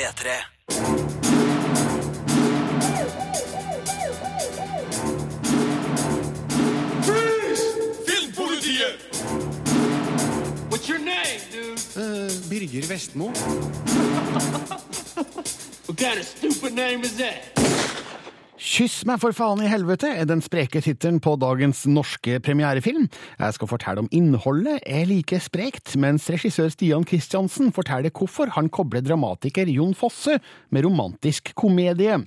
P3. Filmpolitiet! What's your name, dude? Birger Vestmo. What kind of stupid name is that? Kyss meg for faen i helvete er den spreke tittelen på dagens norske premierefilm. Jeg skal fortelle om innholdet er like sprekt, mens regissør Stian Kristiansen forteller hvorfor han kobler dramatiker Jon Fosse med romantisk komedie.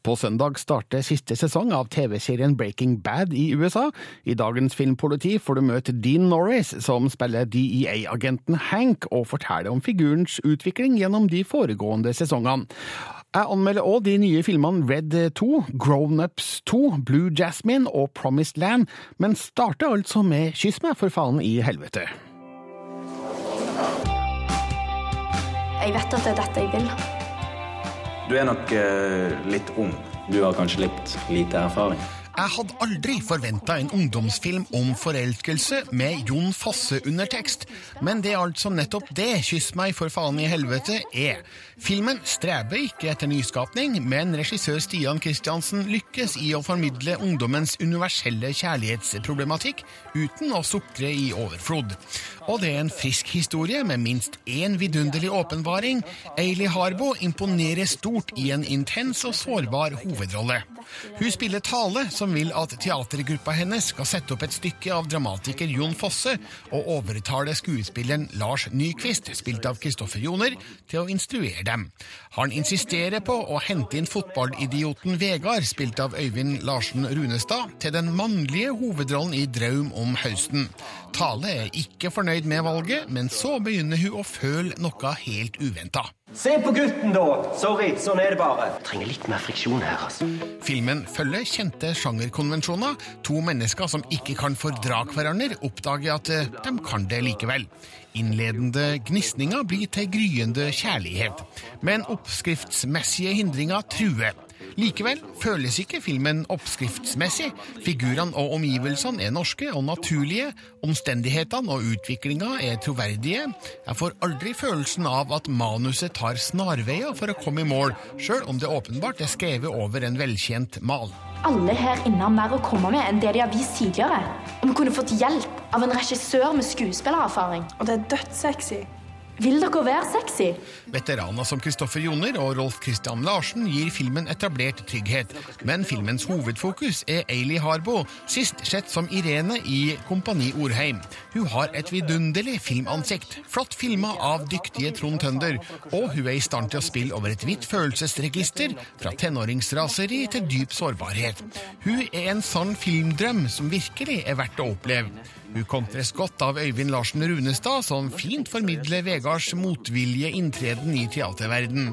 På søndag starter siste sesong av TV-serien Breaking Bad i USA. I dagens Filmpoliti får du møte Dean Norris, som spiller DEA-agenten Hank, og forteller om figurens utvikling gjennom de foregående sesongene. Jeg anmelder òg de nye filmene Red 2, Grown Ups 2, Blue Jasmine og Promised Land, men starter altså med Kyss meg for faen i helvete. Jeg vet at det er dette jeg vil. Du er nok uh, litt ung. Du har kanskje litt lite erfaring. Jeg hadde aldri forventa en ungdomsfilm om forelskelse med Jon Fosse-undertekst, men det er altså nettopp det Kyss meg for faen i helvete er. Filmen streber ikke etter nyskapning, men regissør Stian Kristiansen lykkes i å formidle ungdommens universelle kjærlighetsproblematikk uten å sukre i overflod. Og det er en frisk historie med minst én vidunderlig åpenbaring. Ailey Harbo imponerer stort i en intens og sårbar hovedrolle. Hun spiller Tale, som vil at teatergruppa hennes skal sette opp et stykke av dramatiker Jon Fosse, og overtale skuespilleren Lars Nyquist, spilt av Kristoffer Joner, til å instruere dem. Han insisterer på å hente inn fotballidioten Vegard, spilt av Øyvind Larsen Runestad, til den mannlige hovedrollen i Draum om høsten. Tale er ikke fornøyd med valget, men så begynner hun å føle noe helt uventa. Se på gutten, da! Sorry, sånn er det bare. Jeg Trenger litt mer friksjon her, altså. Filmen følger kjente sjangerkonvensjoner. To mennesker som ikke kan fordra hverandre, oppdager at eh, de kan det likevel. Innledende gnisninga blir til gryende kjærlighet. Men oppskriftsmessige hindringer truer. Likevel føles ikke filmen oppskriftsmessig. Figurene og omgivelsene er norske og naturlige. Omstendighetene og utviklinga er troverdige. Jeg får aldri følelsen av at manuset tar snarveier for å komme i mål, sjøl om det åpenbart er skrevet over en velkjent mal. Alle her inne har mer å komme med enn det de har vist tidligere. Om vi kunne fått hjelp av en regissør med skuespillererfaring. Og det er dødssexy. Vil dere være sexy? Veteraner som Kristoffer Joner og Rolf Christian Larsen gir filmen etablert trygghet, men filmens hovedfokus er Ailey Harbo, sist sett som Irene i Kompani Orheim. Hun har et vidunderlig filmansikt, flott filma av dyktige Trond Tønder, og hun er i stand til å spille over et vidt følelsesregister, fra tenåringsraseri til dyp sårbarhet. Hun er en sann filmdrøm som virkelig er verdt å oppleve. Hun kontres godt av Øyvind Larsen Runestad, som fint formidler Vegards motvilje inntreden i teaterverden.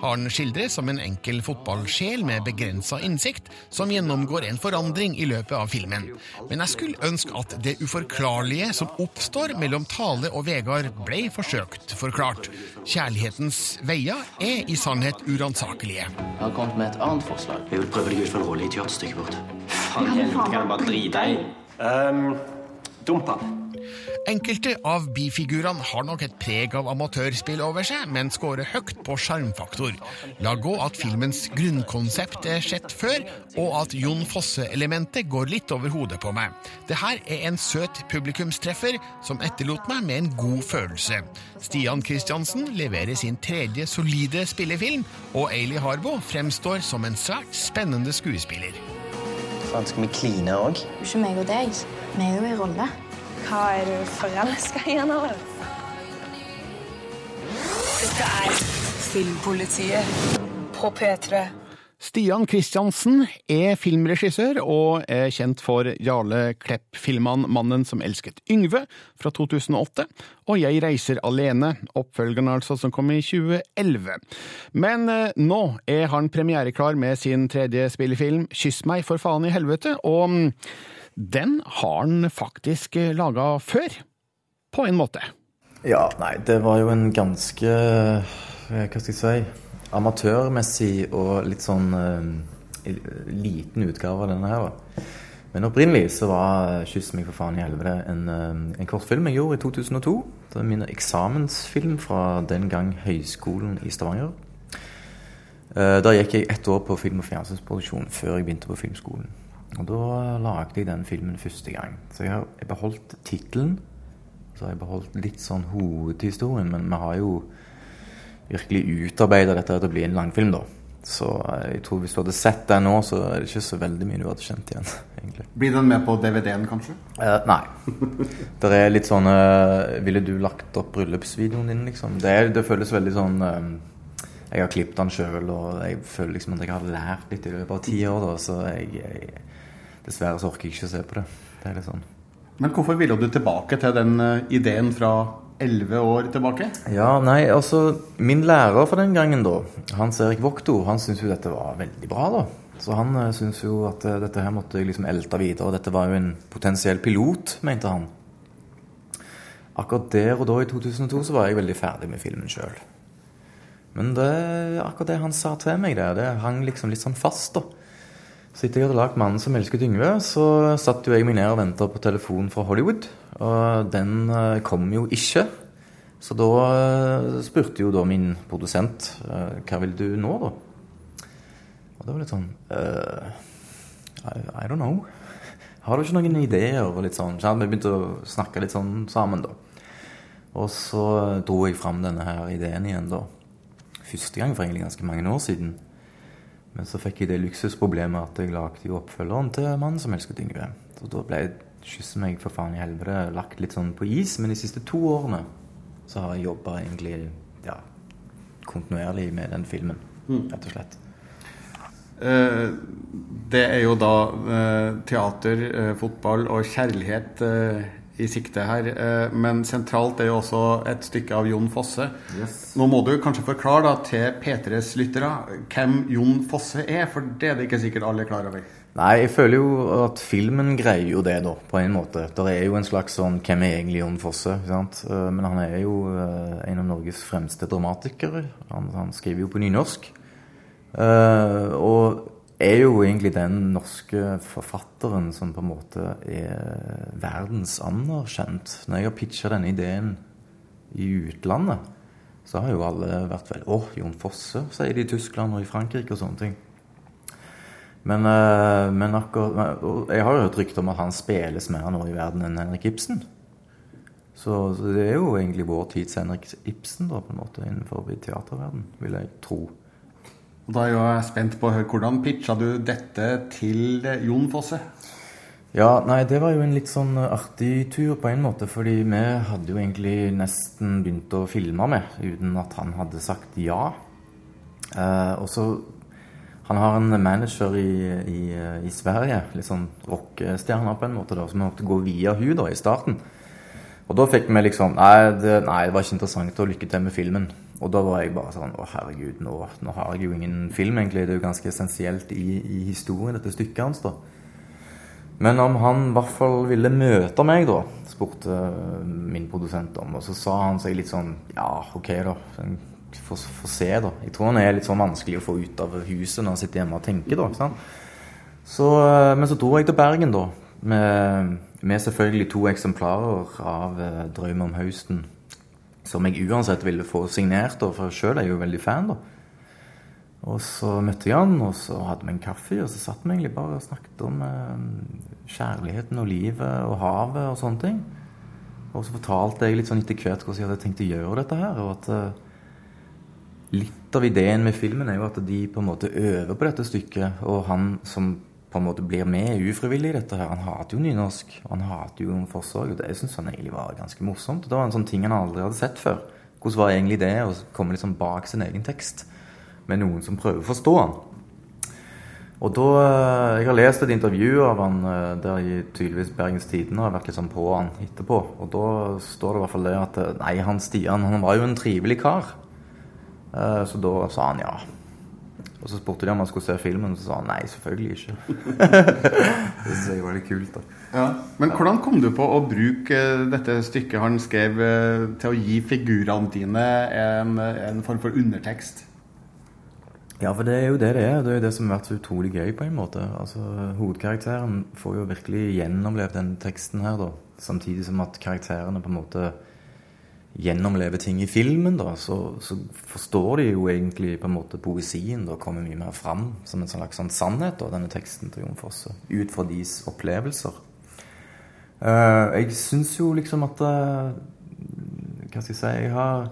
Han skildres som en enkel fotballsjel med begrensa innsikt, som gjennomgår en forandring i løpet av filmen. Men jeg skulle ønske at det uforklarlige som oppstår mellom Tale og Vegard, ble forsøkt forklart. Kjærlighetens veier er i sannhet uransakelige. Jeg har kommet med et annet forslag. Jeg vil prøve deg ut for en rolle i teaterstykket vårt. Faen, helvete, kan du bare drite i? Um, dump han. Enkelte av bifigurene har nok et preg av amatørspill over seg, men scorer høyt på sjarmfaktor. La gå at filmens grunnkonsept er sett før, og at Jon Fosse-elementet går litt over hodet på meg. Det her er en søt publikumstreffer som etterlot meg med en god følelse. Stian Kristiansen leverer sin tredje solide spillefilm, og Ailey Harbo fremstår som en svært spennende skuespiller. Faen, skal vi kline òg? Ikke meg og deg. Vi er jo i rolle. Hva er du forelska i henne? vel? Dette er Filmpolitiet på P3. Stian Kristiansen er filmregissør og er kjent for Jarle Klepp-filmene Mannen som elsket Yngve fra 2008 og Jeg reiser alene, oppfølgeren altså som kom i 2011. Men eh, nå er han premiereklar med sin tredje spillefilm Kyss meg for faen i helvete, og mm, den har han faktisk eh, laga før, på en måte. Ja, nei, det var jo en ganske eh, Hva skal jeg si Amatørmessig og litt sånn uh, liten utgave av denne her. Men opprinnelig så var 'Kyss meg for faen i helvete' en, en kortfilm jeg gjorde i 2002. Det er min eksamensfilm fra den gang Høgskolen i Stavanger. Uh, Da gikk jeg ett år på film- og fjernsynsproduksjon før jeg begynte på filmskolen. Og da lagde jeg den filmen første gang. Så jeg har jeg beholdt tittelen. Så har jeg beholdt litt sånn hovedhistorien, men vi har jo virkelig utarbeida dette til å bli en langfilm, da. Så eh, jeg tror hvis du hadde sett den nå, så er det ikke så veldig mye du hadde kjent igjen, egentlig. Blir den med på DVD-en, kanskje? Eh, nei. Det er litt sånn eh, Ville du lagt opp bryllupsvideoen din, liksom? Det, er, det føles veldig sånn eh, Jeg har klippet den sjøl, og jeg føler liksom at jeg har lært litt i løpet av ti år, da, så jeg, jeg Dessverre så orker jeg ikke å se på det. Det er litt sånn Men hvorfor ville du tilbake til den eh, ideen fra elleve år tilbake? Ja, nei, altså Min lærer for den gangen, da, Hans Erik Vokto, han syntes jo dette var veldig bra, da. Så han uh, syntes jo at eh, dette her måtte jeg liksom elte videre. og Dette var jo en potensiell pilot, mente han. Akkurat der og da, i 2002, så var jeg veldig ferdig med filmen sjøl. Men det, akkurat det han sa til meg der, det hang liksom litt sånn fast, da. Så etter jeg hadde lagd 'Mannen som elsket Yngve', så satt jo jeg meg ned og venta på telefonen fra Hollywood. Og den eh, kom jo ikke. Så da eh, spurte jo da min produsent eh, hva vil du nå, da? Og det var litt sånn I, I don't know. Har du ikke noen ideer? Og litt sånn, så Vi begynte å snakke litt sånn sammen, da. Og så dro jeg fram denne her ideen igjen, da. Første gang for egentlig ganske mange år siden. Men så fikk jeg det luksusproblemet at jeg lagde jo oppfølgeren til 'Mannen som elsket Yngve'. Så da ble 'Kysse meg for faen i helvete' lagt litt sånn på is. Men de siste to årene så har jeg jobba egentlig ja, kontinuerlig med den filmen, rett og slett. Eh, det er jo da eh, teater, eh, fotball og kjærlighet i sikte her. Eh, men sentralt er jo også et stykke av Jon Fosse. Nå må du kanskje forklare da til P3s lyttere hvem Jon Fosse er, for det er det ikke sikkert alle er klar over. Nei, jeg føler jo at filmen greier jo det, da, på en måte. Det er jo en slags sånn Hvem er egentlig Jon Fosse? sant? Eh, Men han er jo eh, en av Norges fremste dramatikere. Han, han skriver jo på nynorsk. Og er jo egentlig den norske forfatteren som på en måte er verdensanerkjent. Når jeg har pitcha denne ideen i utlandet, så har jo alle vært vel Å, Jon Fosse, sier de i Tyskland og i Frankrike og sånne ting. Men, eh, men akkurat Jeg har jo hørt rykter om at han spilles mer nå i verden enn Henrik Ibsen. Så, så det er jo egentlig vår tids Henrik Ibsen da, på en måte innenfor teaterverden, vil jeg tro. Og Da er jeg spent på å høre hvordan pitcha du dette til eh, Jon Fosse? Ja, nei, det var jo en litt sånn artig tur på en måte, fordi vi hadde jo egentlig nesten begynt å filme med, uten at han hadde sagt ja. Eh, og så Han har en manager i, i, i Sverige, litt sånn rockestjerne på en måte, da, som vi måtte gå via hun da i starten. Og da fikk vi liksom nei det, nei, det var ikke interessant, og lykke til med filmen. Og da var jeg bare sånn Å, herregud, nå, nå har jeg jo ingen film, egentlig. Det er jo ganske essensielt i, i historien, dette stykket hans, da. Men om han i hvert fall ville møte meg, da, spurte min produsent om. Og så sa han seg litt sånn Ja, ok, da. Få se, da. Jeg tror han er litt sånn vanskelig å få ut av huset når han sitter hjemme og tenker, da. Så, eh, men så dro jeg til Bergen, da. Med, med selvfølgelig to eksemplarer av eh, 'Drøm om høsten'. Som jeg uansett ville få signert, da, for sjøl er jeg jo veldig fan, da. Og så møtte jeg han, og så hadde vi en kaffe, og så satt vi egentlig bare og snakket om eh, kjærligheten og livet og havet og sånne ting. Og så fortalte jeg litt sånn etter hvert hvordan jeg hadde tenkt å gjøre dette her. Og at eh, litt av ideen med filmen er jo at de på en måte øver på dette stykket. Og han som på en måte blir med ufrivillig i dette her, han hater jo nynorsk. Og han hater jo forsorg, og det syns han egentlig var ganske morsomt. Det var en sånn ting han aldri hadde sett før. Hvordan var egentlig det å komme liksom bak sin egen tekst med noen som prøver å forstå han? Og da, eh, Jeg har lest et intervju av han eh, der i tydeligvis Bergens Tidende har vært sånn på han etterpå. Og da står det i hvert fall det at eh, nei, han Stian han var jo en trivelig kar. Så da sa han ja. Og så spurte de om han skulle se filmen, og så sa han nei, selvfølgelig ikke. det synes jeg var litt kult. da. Ja. Men hvordan kom du på å bruke eh, dette stykket han skrev, eh, til å gi figurene dine en, en form for undertekst? Ja, for det er jo det det er. Det er jo det som har vært så utrolig gøy, på en måte. Altså, Hovedkarakteren får jo virkelig gjennomlevd den teksten her, da. Samtidig som at karakterene på en måte gjennomlever ting i filmen, da, så, så, forstår de jo egentlig på en måte poesien da kommer mye mer fram som en slags sånn sannhet, da, denne teksten til Jon Fosse, ut fra deres opplevelser. Uh, jeg syns jo liksom at uh, Hva skal jeg si jeg har,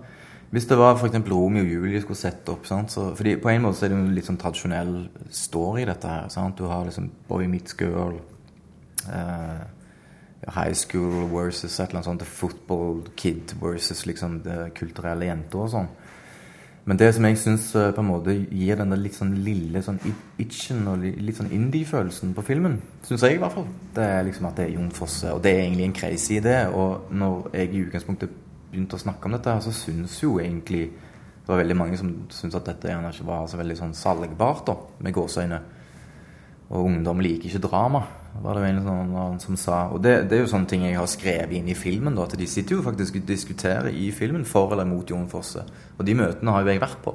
Hvis det var f.eks. Romeo og Julie skulle sette opp sant, så, fordi På en måte så er det jo litt sånn tradisjonell story, dette her. Sant? Du har liksom Boy Meets Girl. Uh, high school versus et eller annet sånt football kid versus liksom det kulturelle jenta og sånn. Men det som jeg syns på en måte gir den litt sånn lille sånn itchen og litt sånn indie-følelsen på filmen, syns jeg i hvert fall, det er liksom at det er Jon Fosse. Og det er egentlig en crazy idé. Og når jeg i utgangspunktet begynte å snakke om dette, så syns jo egentlig det var veldig mange som syntes at dette gjerne ikke var så veldig sånn salgbart, da, med gåseøyne. Og ungdom liker ikke drama, var det jo en sånn som sa. Og det, det, er jo sånne ting jeg har skrevet inn i filmen. da, at De sitter jo faktisk og diskuterer i filmen for eller mot Jon Fosse. Og de møtene har jo jeg vært på.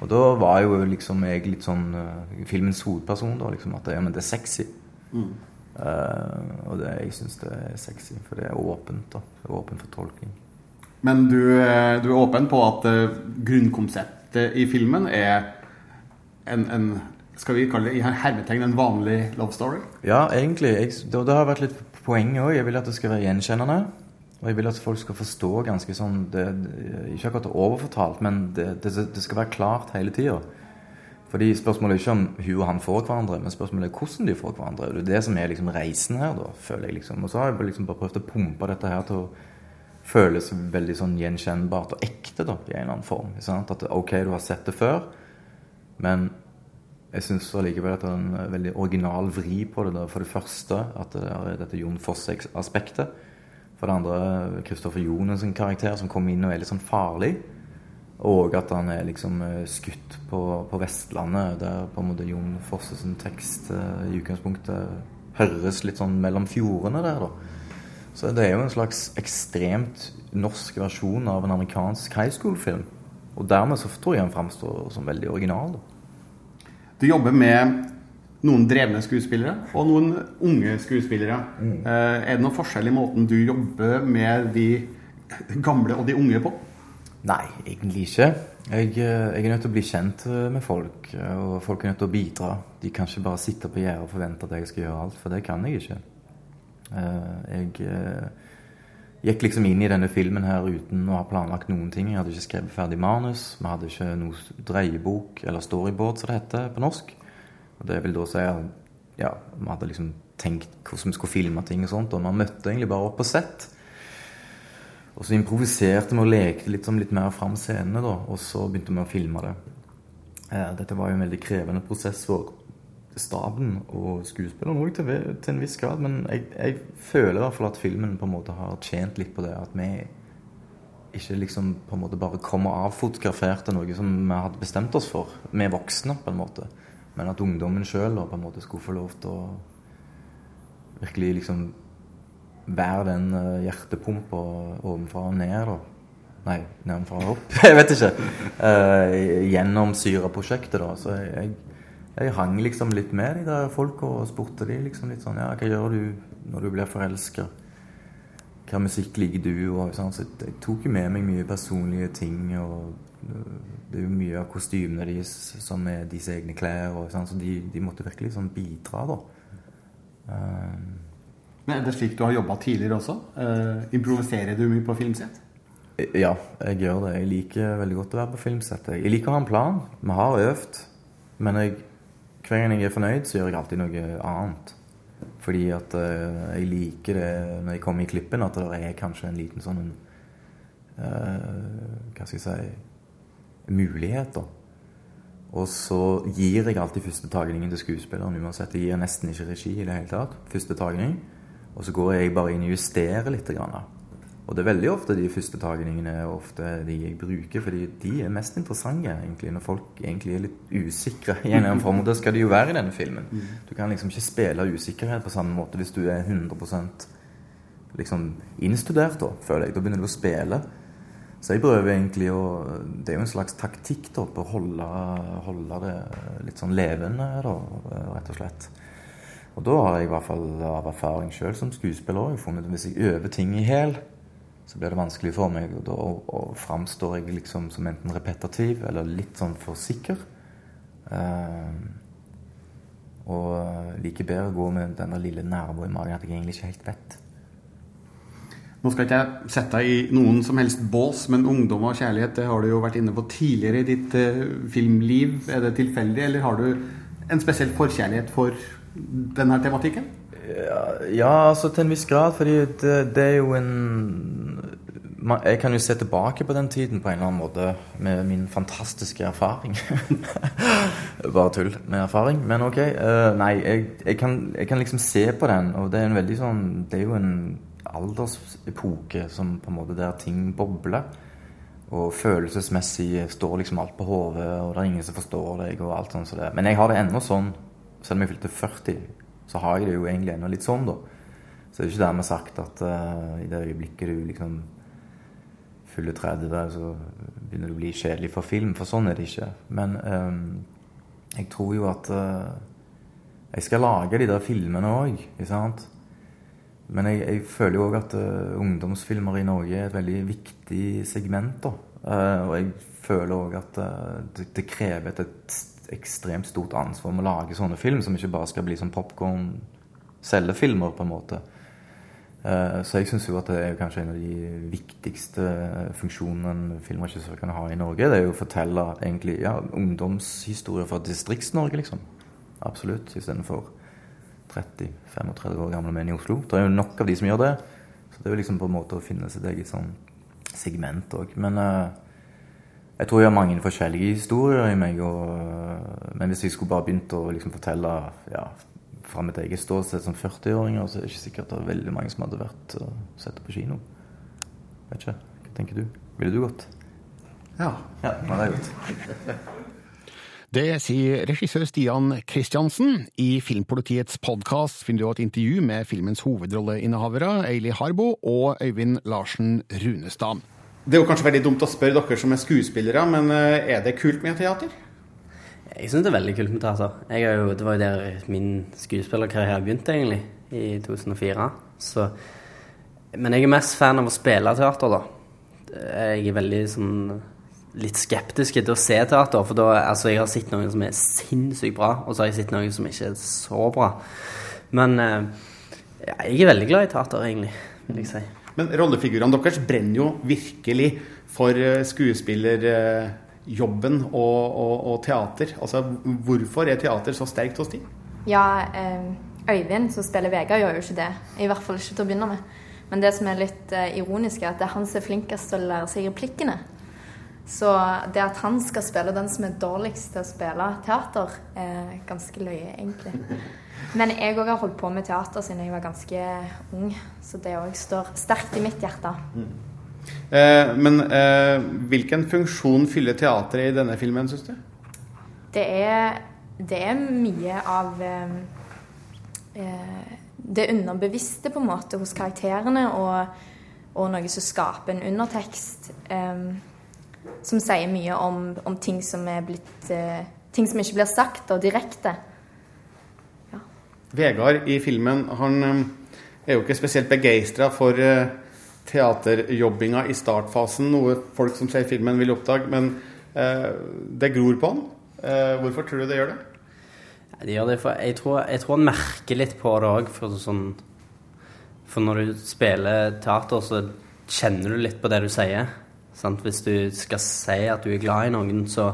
Og da var jo liksom jeg litt sånn uh, filmens hovedperson. da, liksom At ja, men det er sexy. Mm. Uh, og det, jeg syns det er sexy, for det er åpent. da, det er Åpent for tolking. Men du, du er åpen på at grunnkonseptet i filmen er en, en skal vi kalle det i hermetegn en vanlig love story? Ja, egentlig. Jeg, det, det, har vært litt poenget òg. Jeg vil at det skal være gjenkjennende. Og jeg vil at folk skal forstå ganske sånn det, Ikke akkurat overfortalt, men det, det skal være klart hele tida. Fordi Spørsmålet er ikke om hun og han får hverandre, men spørsmålet er hvordan de får hverandre. Det er det som er liksom reisen her, da, føler jeg. liksom. Og så har jeg liksom bare prøvd å pumpe dette her til å føles veldig sånn gjenkjennbart og ekte da, i en eller annen form. At ok, du har sett det før, men jeg syns allikevel at det er en veldig original vri på det. Der. For det første at det er dette Jon Fosse-aspektet. For det andre Kristoffer Jonens karakter som kommer inn og er litt sånn farlig. Og at han er liksom eh, skutt på, på Vestlandet, der på en måte Jon Fosse sin tekst uh, i utgangspunktet høres litt sånn mellom fjordene der, da. Så det er jo en slags ekstremt norsk versjon av en amerikansk high school-film. Og dermed så tror jeg han framstår som veldig original. da. Du jobber med noen drevne skuespillere og noen unge skuespillere. Mm. Eh, er det noen forskjell i måten du jobber med de gamle og de unge på? Nei, egentlig ikke. Jeg, eh, jeg, er nødt til å bli kjent eh, med folk, og folk er nødt til å bidra. De kan ikke bare sitte på gjerdet og forvente at jeg skal gjøre alt, for det kan jeg ikke. Jeg gikk liksom inn i denne filmen her uten å ha planlagt noen ting. Jeg hadde ikke skrevet ferdig manus. Vi hadde ikke noe dreiebok, eller storyboard, som det heter på norsk. Og det vil da si at ja, vi hadde liksom tenkt hvordan vi skulle filme ting og sånt. Og vi møtte egentlig bare opp på sett. Og så improviserte vi og lekte litt, litt mer fram scenene, da. Og så begynte vi å filme det. Eh, dette var jo en veldig krevende prosess for staben og skuespilleren òg til, til, en viss grad. Men jeg, jeg, føler i hvert fall at filmen på en måte har tjent litt på det. At vi ikke liksom på en måte bare kommer avfotograferte noe som vi hadde bestemt oss for. Vi er voksne, på en måte. Men at ungdommen sjøl skulle få lov til å virkelig liksom være den eh, hjertepumpa ovenfra og ned. da. Nei, nedenfra og opp. Jeg vet ikke. Uh, Gjennomsyre prosjektet, da. Så jeg, jeg jeg hang liksom litt med de der folka og spurte de liksom litt sånn Ja, hva gjør du når du blir forelska? Hva musikk liker du? Og sånn. Så jeg tok jo med meg mye personlige ting. Og det er jo mye av kostymene deres som er deres egne klær. Og sånn, så de, de, måtte virkelig sånn bidra, da. Um, Men Er det slik du har jobba tidligere også? Uh, improviserer du mye på filmsett? Ja, jeg gjør det. Jeg liker veldig godt å være på filmsett. Jeg liker å ha en plan. Vi har øvd. Men jeg hver gang jeg er fornøyd, så gjør jeg alltid noe annet. Fordi at uh, jeg liker det når jeg kommer i klippen, at det er kanskje en liten sånn uh, Hva skal jeg si mulighet, da. Og så gir jeg alltid første tagningen til skuespilleren uansett. Jeg gir nesten ikke regi i det hele tatt. Første tagning. Og så går jeg bare inn og justerer litt. Grann. Og det er veldig ofte de første tagningene ofte de jeg bruker, fordi de er mest interessante egentlig når folk egentlig er litt usikre. i en form, og Det skal de jo være i denne filmen. Mm. Du kan liksom ikke spille usikkerhet på samme måte hvis du er 100 liksom innstudert, da, føler jeg. Da begynner du å spille. Så jeg prøver egentlig å Det er jo en slags taktikk da, på å holde, holde det litt sånn levende, da, rett og slett. Og da har jeg i hvert fall av erfaring sjøl som skuespiller funnet at hvis jeg øver ting i hæl, så blir det vanskelig for meg. Og da og framstår jeg liksom som enten repetativ eller litt sånn for sikker. Eh, og liker bedre å gå med denne lille nerven i magen at jeg egentlig ikke helt vet. Nå skal ikke jeg sette deg i noen som helst bås, men ungdom og kjærlighet det har du jo vært inne på tidligere i ditt eh, filmliv. Er det tilfeldig, eller har du en spesiell forkjærlighet for denne tematikken? Ja, ja, altså til en viss grad, fordi det, det er jo en Jeg kan jo se tilbake på den tiden på en eller annen måte med min fantastiske erfaring. Bare tull med erfaring, men ok. Uh, nei, jeg, jeg, kan, jeg, kan, liksom se på den, og det er en veldig sånn Det er jo en aldersepoke som på en måte der ting bobler. Og følelsesmessig står liksom alt på hodet, og det er ingen som forstår deg. og alt sånt så det. Men jeg har det ennå sånn, selv om jeg fylte 40, så har jeg det jo egentlig ennå litt sånn, da. Så det er ikke dermed sagt at uh, i det øyeblikket du liksom fyller 30, så begynner det å bli kjedelig for film. For sånn er det ikke. Men um, jeg tror jo at uh, jeg skal lage de der filmene òg. Men jeg, jeg føler jo òg at uh, ungdomsfilmer i Norge er et veldig viktig segment. da. Uh, og jeg føler òg at det, det, krever et, et ekstremt stort ansvar om å lage sånne film, som ikke bare skal bli som popkorn-selgefilmer, på en måte. Eh, så jeg syns jo at det er kanskje en av de viktigste funksjonene en filmregissør kan ha i Norge. Det er jo å fortelle egentlig ja, ungdomshistorier fra Distrikts-Norge, liksom. Absolutt. Istedenfor 30-35 år gamle menn i Oslo. Det er jo nok av de som gjør det. Så det er jo liksom på en måte å finne sitt eget sånn segment òg. Men uh, jeg tror jeg har mange forskjellige historier i meg. Og, men hvis jeg skulle bare begynt å liksom fortelle ja, fra mitt eget ståsted som 40-åringer, så er det ikke sikkert det er veldig mange som hadde vært og sett det på kino. Vet ikke. Hva tenker du? Ville du gått? Ja. Ja, det er godt. Det sier regissør Stian Kristiansen. I Filmpolitiets podkast finner du et intervju med filmens hovedrolleinnehavere Eili Harbo og Øyvind Larsen Runestad. Det er jo kanskje veldig dumt å spørre dere som er skuespillere, men eh, er det kult med teater? Jeg syns det er veldig kult med teater. Jo, det var jo der min skuespillerkarriere begynte, egentlig, i 2004. Så, men jeg er mest fan av å spille teater, da. Jeg er veldig sånn litt skeptisk til å se teater, for da altså, jeg har sett noe som er sinnssykt bra, og så har jeg sett noe som ikke er så bra. Men eh, ja, jeg er veldig glad i teater, egentlig, vil jeg si. Men rollefigurene deres brenner jo virkelig for eh, skuespiller eh, jobben og, og, og, teater. Altså, hvorfor er teater så sterkt hos de? Ja, eh, Øyvind som spiller Vegard, gjør jo ikke det. I hvert fall ikke til å begynne med. Men det som er litt eh, ironisk, er at det er han som er flinkest til å lære seg replikkene. Så det at han skal spille den som er dårligst til å spille teater, er ganske løye, egentlig. Men jeg òg har holdt på med teater siden jeg var ganske ung, så det òg står sterkt i mitt hjerte. Eh, men eh, hvilken funksjon fyller teatret i denne filmen, syns du? Det er, det er mye av eh, eh, det underbevisste på en måte hos karakterene, og, og noe som skaper en undertekst eh, som sier mye om, om ting som blitt eh, Ting som ikke blir sagt, og direkte. Ja. Vegard i filmen han er jo ikke spesielt begeistra for teaterjobbinga i startfasen, noe folk som ser filmen vil oppdage. Men eh, det gror på han. Eh, hvorfor tror du det gjør det? Det gjør det for Jeg tror, jeg tror han merker litt på det òg. For, sånn, for når du spiller teater, så kjenner du litt på det du sier. Sant? Hvis du skal si at du er glad i noen, så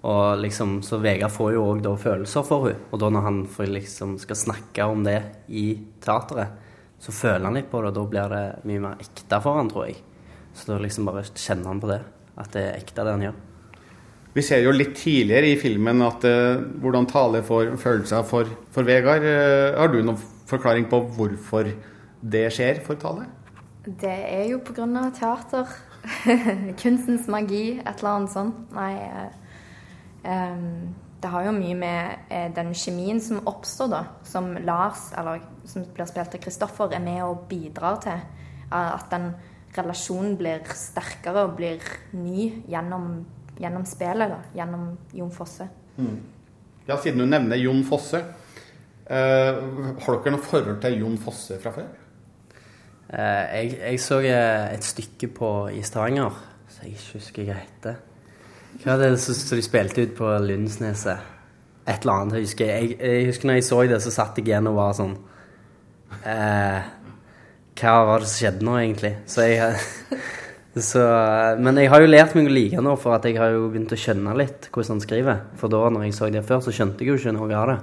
og liksom, Så Vegard får jo òg følelser for henne. Og da når han liksom skal snakke om det i teateret, så føler han litt på det, og da blir det mye mer ekte for han, tror jeg. Så da liksom bare kjenner han på det, at det er ekte, det han gjør. Vi ser jo litt tidligere i filmen at uh, hvordan Tale får følelser for, for Vegard. Uh, har du noen forklaring på hvorfor det skjer for Tale? Det er jo pga. teater. Kunstens magi, et eller annet sånt. Nei uh, um det har jo mye med eh, den kjemien som oppstår, da, som Lars, eller som blir spilt av Kristoffer, er med og bidrar til. At den relasjonen blir sterkere og blir ny gjennom, gjennom spillet, da, gjennom Jon Fosse. Mm. Ja, siden du nevner Jon Fosse, eh, har dere noe forhold til Jon Fosse fra før? Eh, jeg, jeg så eh, et stykke på i Stavanger, så jeg ikke husker hva det heter. Hva er det som de spilte ut på Lundsneset? Et eller annet. Jeg husker, jeg, jeg husker når jeg så det, så satt jeg igjen og var sånn eh, Hva var det som skjedde nå, egentlig? Så jeg så, Men jeg har jo lært meg å like nå, for at jeg har jo begynt å skjønne litt hvordan han skriver. For da når jeg så det før, så skjønte jeg jo ikke noe av det.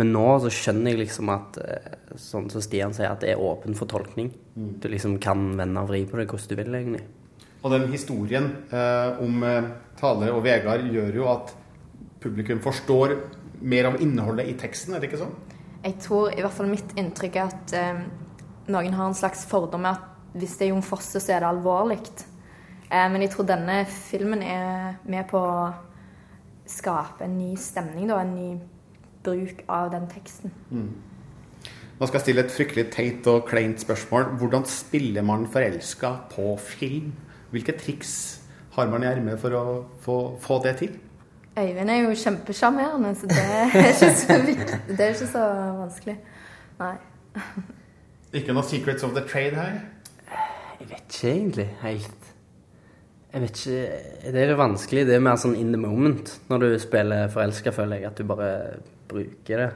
Men nå så skjønner jeg liksom at eh, sånn som Stian sier, at det er åpen for tolkning. Mm. Du liksom kan vende og vri på det hvordan du vil, egentlig. Og den historien eh, om eh, Tale og Vegard gjør jo at publikum forstår mer av innholdet i teksten, er det ikke sånn? Jeg tror i hvert fall mitt inntrykk er at eh, noen har en slags fordom med at hvis det er Jon Fosse, så er det alvorlig. Eh, men jeg tror denne filmen er med på å skape en ny stemning, da. En ny bruk av den teksten. Mm. Nå skal jeg stille et fryktelig teit og kleint spørsmål. Hvordan spiller man forelska på film? Hvilke triks har man i ermet for å få, få det til? Øyvind er jo kjempesjarmerende, så det er ikke så viktig. Det er ikke så vanskelig. Nei. Ikke noe secrets of the trade her? Jeg vet ikke egentlig helt. Jeg vet ikke Det er jo vanskelig. Det er mer sånn in the moment når du spiller forelska, føler jeg. At du bare bruker det.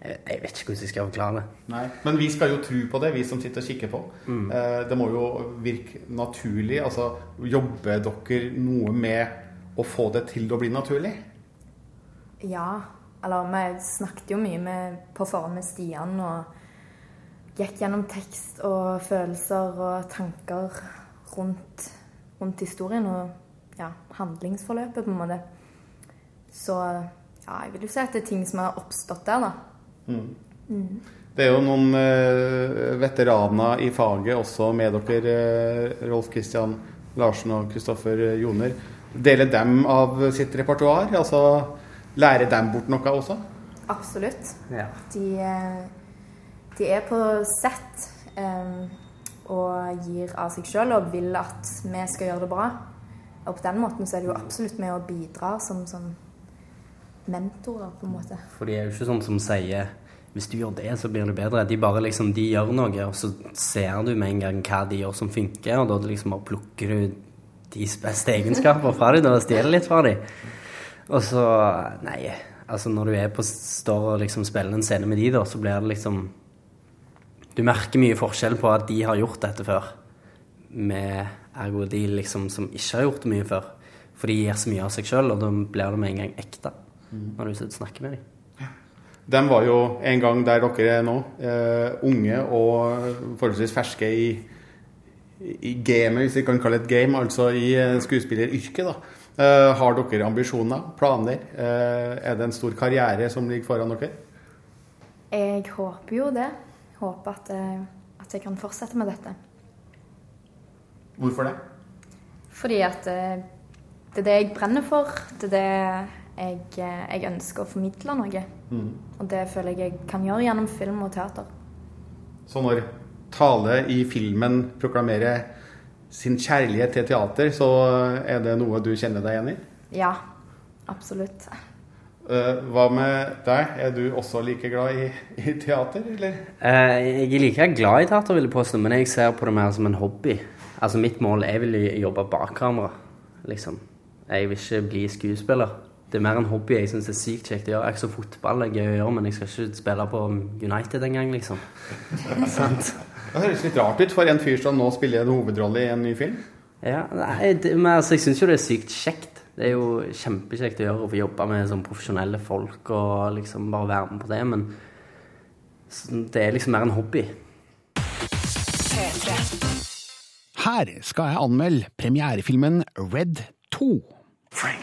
Jeg, jeg vet ikke hvordan jeg skal forklare det. Nei, Men vi skal jo tro på det, vi som sitter og kikker på. Mm. Eh, det må jo virke naturlig. Altså, jobber dere noe med å få det til å bli naturlig? Ja. Eller vi snakket jo mye med, på forhånd med Stian og gikk gjennom tekst og følelser og tanker rundt, rundt historien og ja, handlingsforløpet, på en måte. Så ja, jeg vil jo si at det er ting som har oppstått der, da. Mm. Det er jo noen eh, veteraner i faget også med dere, eh, Rolf Christian Larsen og Kristoffer Joner. Deler dem av sitt repertoar? Altså lærer dem bort noe også? Absolutt. Ja. De, eh, de er på sett eh, og gir av seg sjøl og vil at vi skal gjøre det bra. Og på den måten så er det jo absolutt med å bidra som, som mentorer, på en måte. For de er jo ikke sånn som sier hvis du gjør det, så blir det bedre. De bare liksom, de gjør noe, og så ser du med en gang hva de gjør som funker, og da liksom bare plukker du deres beste egenskaper fra dem og stjeler litt fra dem. Og så Nei, altså når du er på, står og liksom spiller en scene med de, da, så blir det liksom Du merker mye forskjell på at de har gjort dette før, med ergo de liksom som ikke har gjort det mye før. For de gir så mye av seg sjøl, og da blir det med en gang ekte når du snakker med dem. De var jo en gang der dere er nå, eh, unge og forholdsvis ferske i, i gamet, hvis vi kan kalle det et game, altså i eh, skuespilleryrket. da. Eh, har dere ambisjoner, planer? Er det en stor karriere som ligger foran dere? Jeg håper jo det. Håper at, at jeg kan fortsette med dette. Hvorfor det? Fordi at det er det jeg brenner for. Det er det jeg, eh, jeg ønsker å formidle noe. Mm. Og det føler jeg jeg kan gjøre gjennom film og teater. Så når Tale i filmen proklamerer sin kjærlighet til teater, så er det noe du kjenner deg igjen i? Ja, absolutt. Eh, hva med deg? Er du også like glad i, i teater, eller? Eh, jeg er like glad i teater, vil jeg påstå, men jeg ser på det mer som en hobby. Altså Mitt mål er vel å jobbe bak kamera, liksom. Jeg vil ikke bli skuespiller. Det er mer en hobby jeg syns er sykt kjekt å gjøre. Jeg er så fotball er gøy å gjøre, men jeg skal ikke spille på United engang, liksom. Sant? Det høres litt rart ut for en fyr som nå spiller en hovedrolle i en ny film. Ja, nei, det, men altså, jeg syns jo det er sykt kjekt. Det er jo kjempekjekt å gjøre å få jobbe med sånn profesjonelle folk og liksom bare være med på det, men så det er liksom mer en hobby. Her skal jeg anmelde premierefilmen Red 2. Frank,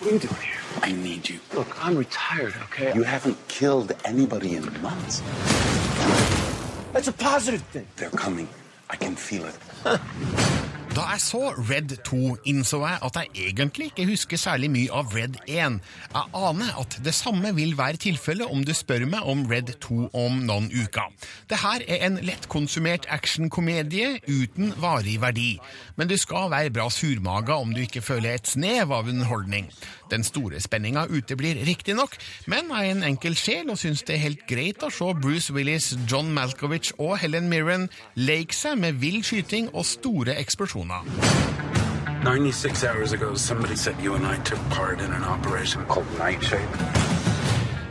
what are you doing here? I need you. Look, I'm retired, okay? You haven't killed anybody in months. That's a positive thing. They're coming. I can feel it. Da jeg så Red 2, innså jeg at jeg egentlig ikke husker særlig mye av Red 1. Jeg aner at det samme vil være tilfellet om du spør meg om Red 2 om noen uker. Det her er en lettkonsumert actionkomedie uten varig verdi. Men du skal være bra surmaga om du ikke føler et snev av underholdning. Den store spenninga uteblir riktignok, men jeg er en enkel sjel og syns det er helt greit å se Bruce Willis, John Malkovich og Helen Mirren leke seg med vill skyting og store eksplosjoner. 96 hours ago, somebody said you and I took part in an operation called Nightshade.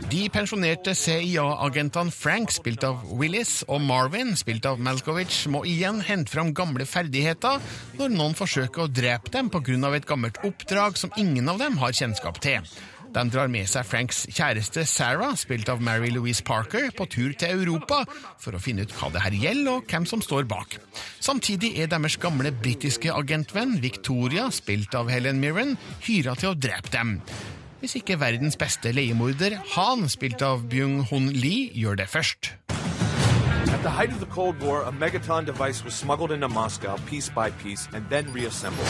De pensjonerte CIA-agentene Frank, spilt av Willis, og Marvin, spilt av Malkovich, må igjen hente fram gamle ferdigheter når noen forsøker å drepe dem pga. et gammelt oppdrag som ingen av dem har kjennskap til. De drar med seg Franks kjæreste Sarah, spilt av Mary Louise Parker, på tur til Europa for å finne ut hva det her gjelder, og hvem som står bak. Samtidig er deres gamle britiske agentvenn Victoria, spilt av Helen Mirren, hyra til å drepe dem. Hvis ikke verdens beste leiemorder, Han, spilt av Byung-hun Lee, gjør det først. At the height of the Cold War, a Megaton device was smuggled into Moscow piece by piece and then reassembled.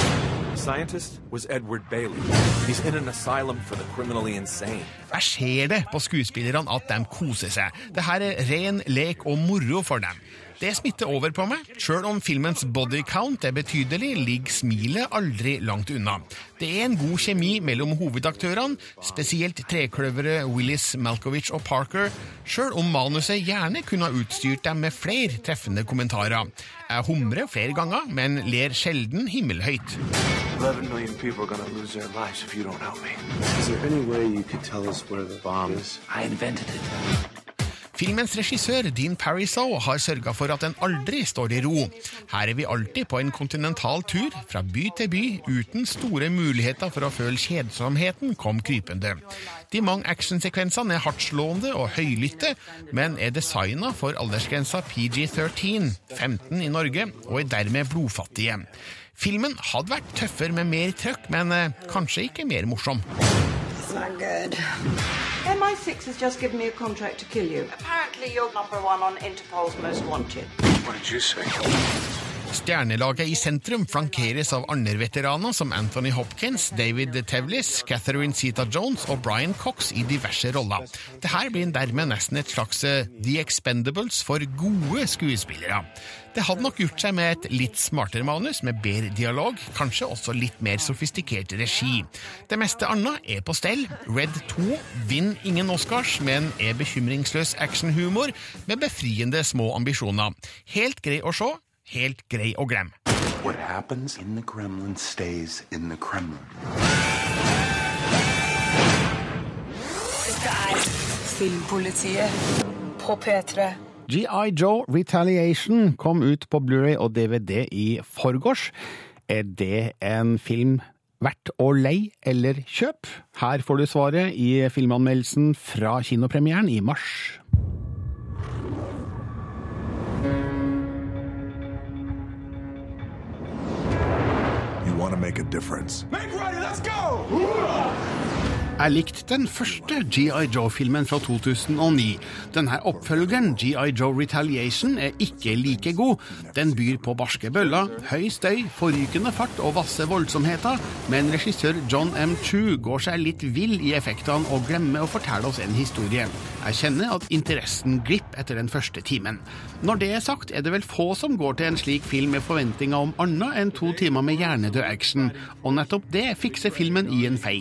The scientist was Edward Bailey. He's in an asylum for the criminally insane. Jeg skjer det på skuespillerne at de koser seg. Det her er ren lek og moro for dem. Det smitter over på meg. Sjøl om filmens body count er betydelig, ligger smilet aldri langt unna. Det er en god kjemi mellom hovedaktørene, spesielt trekløveret Willis, Malkovich og Parker, sjøl om manuset gjerne kunne ha utstyrt dem med flere treffende kommentarer. Jeg humrer flere ganger, men ler sjelden himmelhøyt. 11 million people are gonna lose their lives if you don't help me. Is there any way you could tell us where the bomb is? I invented it. Filmens regissør Dean Parisow har sørga for at den aldri står i ro. Her er vi alltid på en kontinental tur, fra by til by, uten store muligheter for å føle kjedsomheten kom krypende. De mange actionsekvensene er hardtslående og høylytte, men er designa for aldersgrensa PG-13, 15 i Norge, og er dermed blodfattige. Filmen hadde vært tøffere med mer trøkk, men eh, kanskje ikke mer morsom. It's not good. MI6 has just given me a contract to kill you. Apparently, you're number one on Interpol's most wanted. What did you say? Stjernelaget i sentrum flankeres av andre-veteraner som Anthony Hopkins, David Tevlis, Catherine Zeta-Jones og Brian Cox i diverse roller. Dette blir dermed nesten et slags eh, The Expendables for gode skuespillere. Det hadde nok gjort seg med et litt smartere manus, med bedre dialog, kanskje også litt mer sofistikert regi. Det meste annet er på stell. Red 2 vinner ingen Oscars, men er bekymringsløs actionhumor med befriende små ambisjoner. Helt grei å se, helt grei å glemme. What happens in the Kremlin stays in the Kremlin. Dette er Filmpolitiet på P3. GI Joe Retaliation kom ut på Blu-ray og DVD i forgårs. Er det en film verdt å leie eller kjøpe? Her får du svaret i filmanmeldelsen fra kinopremieren i mars. Make a difference. Make ready, let's go! Jeg likte den første GI Joe-filmen fra 2009. Denne oppfølgeren, GI Joe Retaliation, er ikke like god. Den byr på barske bøller, høy støy, forrykende fart og vasse voldsomheter, men regissør John M. Chu går seg litt vill i effektene og glemmer å fortelle oss en historie. Jeg kjenner at interessen glipper etter den første timen. Når det er sagt, er det vel få som går til en slik film med forventninger om annet enn to timer med hjernedød action, og nettopp det fikser filmen i en fei.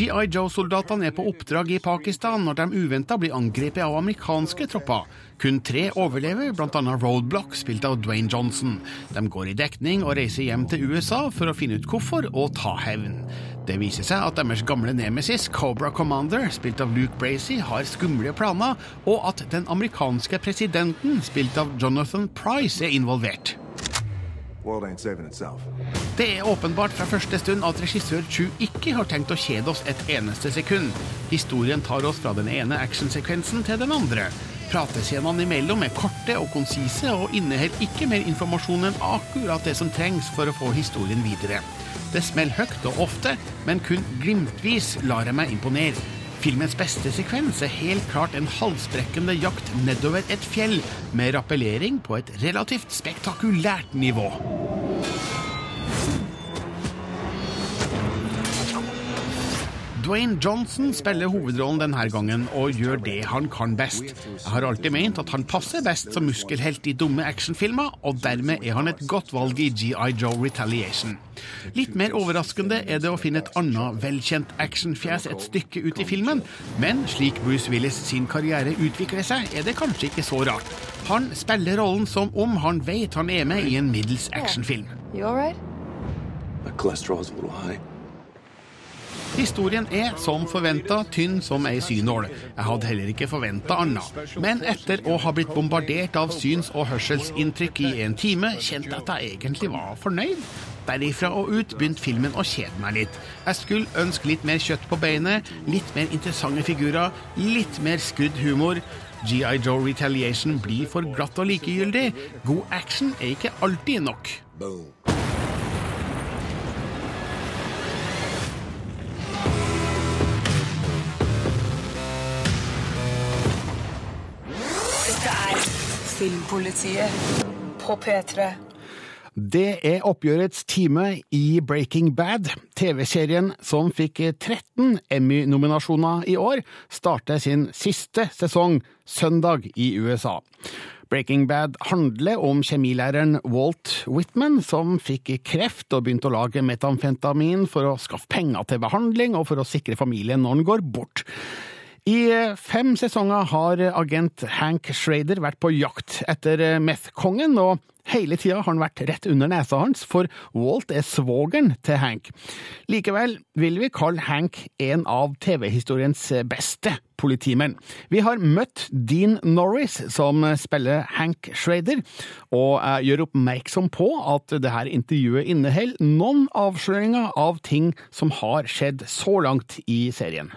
GI Joe-soldatene er på oppdrag i Pakistan når de uventa blir angrepet av amerikanske tropper. Kun tre overlever, bl.a. Roadblock, spilt av Dwayne Johnson. De går i dekning og reiser hjem til USA for å finne ut hvorfor og ta hevn. Det viser seg at deres gamle nemesis, Cobra Commander, spilt av Luke Bracey, har skumle planer, og at den amerikanske presidenten, spilt av Jonathan Price, er involvert. Det er åpenbart fra første stund at regissør Chu ikke har tenkt å kjede oss et eneste sekund. Historien tar oss fra den ene actionsekvensen til den andre. Pratescenene imellom er korte og konsise og inneholder ikke mer informasjon enn akkurat det som trengs for å få historien videre. Det smeller høyt og ofte, men kun glimtvis lar jeg meg imponere. Filmens beste sekvens er helt klart en halsbrekkende jakt nedover et fjell, med rappellering på et relativt spektakulært nivå. Dwayne Johnson spiller hovedrollen denne gangen og gjør det han kan best. Jeg har alltid ment at han passer best som muskelhelt i dumme actionfilmer, og dermed er han et godt valg i GI Joe Retaliation. Litt mer overraskende er det å finne et annet velkjent actionfjes et stykke ut i filmen, men slik Bruce Willis sin karriere utvikler seg, er det kanskje ikke så rart. Han spiller rollen som om han vet han er med i en middels actionfilm. You all right? My cholesterol is a little high. Historien er som forventa tynn som ei synål. Jeg hadde heller ikke forventa annet. Men etter å ha blitt bombardert av syns- og hørselsinntrykk i en time, kjente jeg at jeg egentlig var fornøyd. Derifra og ut begynte filmen å kjede meg litt. Jeg skulle ønske litt mer kjøtt på beinet, litt mer interessante figurer, litt mer skrudd humor. GI Joe Retaliation blir for glatt og likegyldig. God action er ikke alltid nok. Dette Filmpolitiet på P3. Det er oppgjørets time i Breaking Bad. TV-serien som fikk 13 Emmy-nominasjoner i år, starter sin siste sesong søndag i USA. Breaking Bad handler om kjemilæreren Walt Whitman, som fikk kreft og begynte å lage metamfentamin for å skaffe penger til behandling og for å sikre familien når han går bort. I fem sesonger har agent Hank Schrader vært på jakt etter meth-kongen, og hele tida har han vært rett under nesa hans, for Walt er svogeren til Hank. Likevel vil vi kalle Hank en av TV-historiens beste politimenn. Vi har møtt Dean Norris, som spiller Hank Schrader, og gjør oppmerksom på at dette intervjuet inneholder noen avsløringer av ting som har skjedd så langt i serien.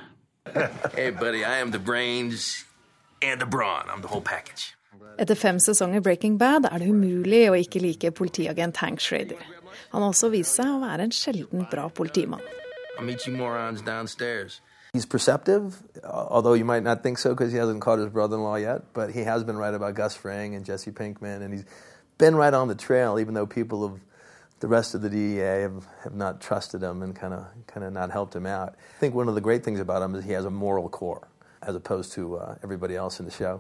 Hey, buddy, I am the brains and the brawn. I'm the whole package. Etter fem sesonger Breaking Bad er det umulig å ikke like politiagent Hank Schrader. Han har også vist seg å være en sjeldent bra politimann. I'll meet you morons downstairs. He's perceptive, although you might not think so because he hasn't caught his brother-in-law yet. But he has been right about Gus Fring and Jesse Pinkman, and he's been right on the trail, even though people of the rest of the DEA have, have not trusted him and kind of kind of not helped him out. I think one of the great things about him is he has a moral core, as opposed to uh, everybody else in the show.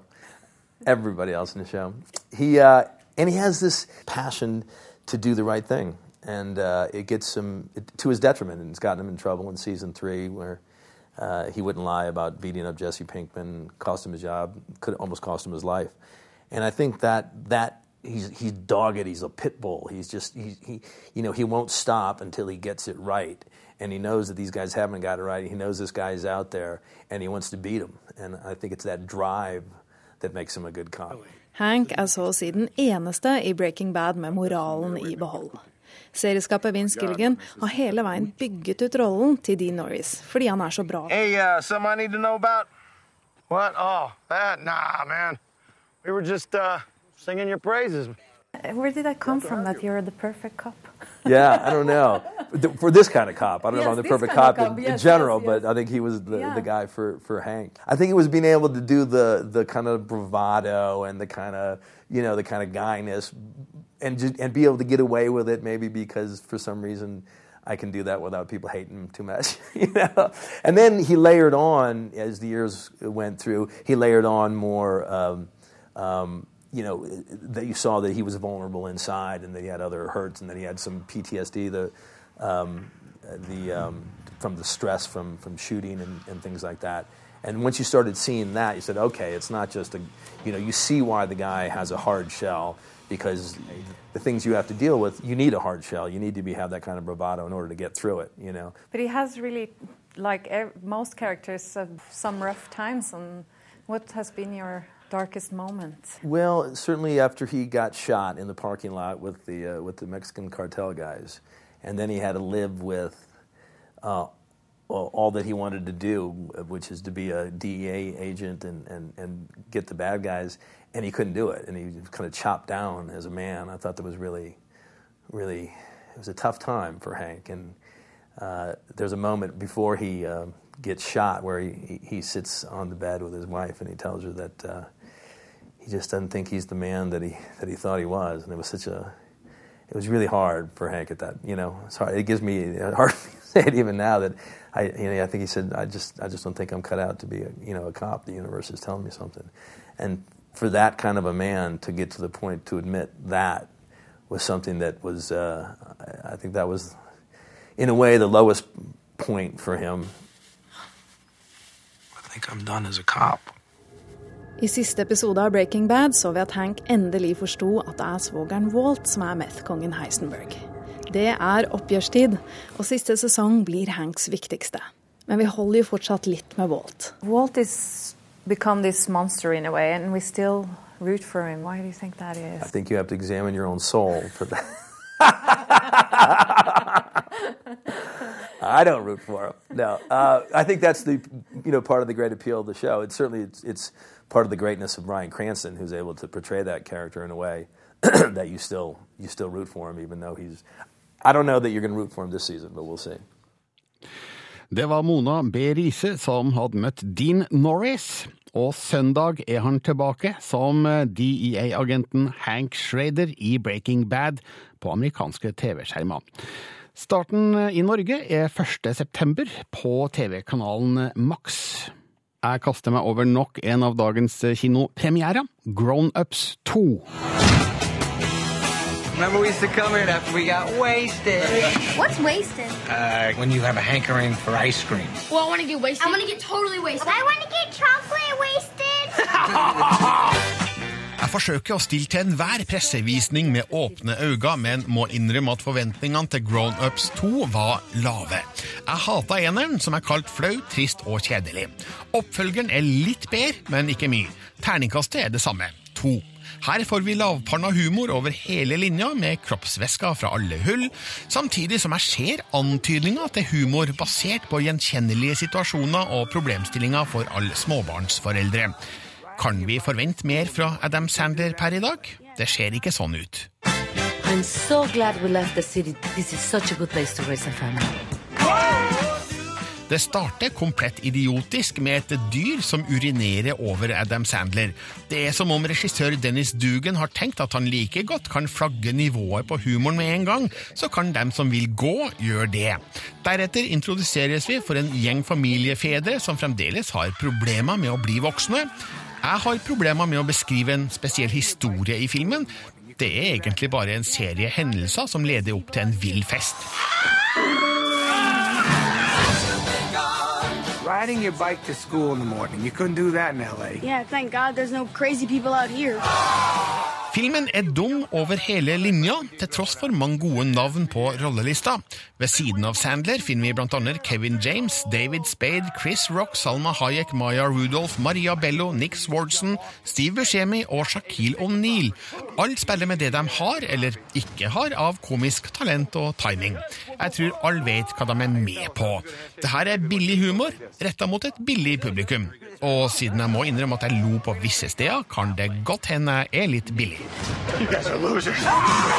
Everybody else in the show. He uh, and he has this passion to do the right thing, and uh, it gets him it, to his detriment, and it's gotten him in trouble in season three where. Uh, he wouldn't lie about beating up Jesse Pinkman, cost him his job, could almost cost him his life. And I think that that he's he's dogged. He's a pit bull. He's just he, he you know he won't stop until he gets it right. And he knows that these guys haven't got it right. He knows this guy's out there, and he wants to beat him. And I think it's that drive that makes him a good cop. Hank er så å si den eneste i Breaking Bad med moralen i behold. Serieskaper Vince Gilligan har hele veien bygget ut rollen til Dean Norris fordi han er så bra. Hey, uh, something I need to know about? What? Oh, that? Nah, man. We were just uh, singing your praises. Where did that come from that you're the perfect cop? yeah, I don't know. For this kind of cop, I don't Yes, know if I'm the perfect kind of cop, cop. in, Yes, in general, yes, yes. but I think he was the, Yeah. the guy for, for Hank. I think it was being able to do the the kind of bravado and the kind of you know the kind of guyness, and just, and be able to get away with it maybe because for some reason. I can do that without people hating him too much, you know. And then he layered on as the years went through. He layered on more, um, um, you know, that you saw that he was vulnerable inside, and that he had other hurts, and that he had some PTSD, the, um, the um, from the stress from from shooting and, and things like that. And once you started seeing that, you said, okay, it's not just a, you know, you see why the guy has a hard shell because the things you have to deal with, you need a hard shell. You need to be have that kind of bravado in order to get through it, you know. But he has really, like most characters, uh, some rough times. And what has been your darkest moment? Well, certainly after he got shot in the parking lot with the uh, with the Mexican cartel guys, and then he had to live with uh, all that he wanted to do, which is to be a DEA agent and, and, and get the bad guys, and he couldn't do it, and he was kind of chopped down as a man. I thought that was really, really, it was a tough time for Hank, and uh, there's a moment before he uh, gets shot, where he, he, he sits on the bed with his wife and he tells her that uh, he just doesn't think he's the man that he that he thought he was, and it was such a it was really hard for Hank at that. You know, it's hard. It gives me hard to say it even now that I you know I think he said I just I just don't think I'm cut out to be a you know a cop. The universe is telling me something, and for that kind of a man to get to the point to admit that was something that was uh, I I think that was in a way the lowest point for him. I think I'm done as a cop. I siste episode av Breaking Bad så vi at Hank endelig forsto at det er svogeren Walt som er meth-kongen Heisenberg. Det er oppgjørstid, og siste sesong blir Hanks viktigste. Men vi holder jo fortsatt litt med Walt. Walt is become this monster in a way, and we still root for him. Why do you think that is? I think you have to examine your own soul for that. I don't root for him. No, uh, I think that's the you know part of the great appeal of the show. It's certainly it's, it's part of the greatness of Brian Cranston, who's able to portray that character in a way that you still you still root for him, even though he's. I don't know that you're going to root for him this season, but we'll see. Det var Mona B. Riise som hadde møtt Dean Norris, og søndag er han tilbake som DEA-agenten Hank Schrader i Breaking Bad på amerikanske TV-skjermer. Starten i Norge er 1. september på TV-kanalen Max. Jeg kaster meg over nok en av dagens kinopremierer, Grown Ups 2. Remember we used to come here after we got wasted. What's wasted? Uh, when you have a hankering for ice cream. Well, I want to get wasted. I want to get totally wasted. I want to get chocolate wasted. Jeg forsøker å stille til enhver pressevisning med åpne øyne, men må innrømme at forventningene til Grown Ups 2 var lave. Jeg hata eneren, som er kalt flau, trist og kjedelig. Oppfølgeren er litt bedre, men ikke mye. Terningkastet er det samme, to. Her får vi lavpanna humor over hele linja, med kroppsvæsker fra alle hull, samtidig som jeg ser antydninger til humor basert på gjenkjennelige situasjoner og problemstillinger for alle småbarnsforeldre. Kan vi forvente mer fra Adam Sandler per i dag? Det ser ikke sånn ut. I'm so glad we left the city. This is such a good place to raise a family. Det starter komplett idiotisk med et dyr som urinerer over Adam Sandler. Det er som om regissør Dennis Dugan har tenkt at han like godt kan flagge nivået på humoren med en gang, så kan dem som vil gå, gjøre det. Deretter introduseres vi for en gjeng familiefedre som fremdeles har problemer med å bli voksne. Jeg har problemer med å beskrive en spesiell historie i filmen. Det er egentlig bare en serie hendelser som leder opp til en vill fest. Riding your bike to school in the morning. You couldn't do that in LA. Yeah, thank God there's no crazy people out here. Filmen er dum over hele linja, til tross for mange gode navn på rollelista. Ved siden av Sandler finner vi blant annet Kevin James, David Spade, Chris Rock, Salma Hayek, Maya Rudolph, Maria Bello, Nick Swardson, Steve Buscemi og Shaquille O'Neal. Alle spiller med det de har, eller ikke har, av komisk talent og timing. Jeg tror alle vet hva de er med på. Dette er billig humor, retta mot et billig publikum. Og siden jeg må innrømme at jeg lo på visse steder, kan det godt hende jeg er litt billig. You.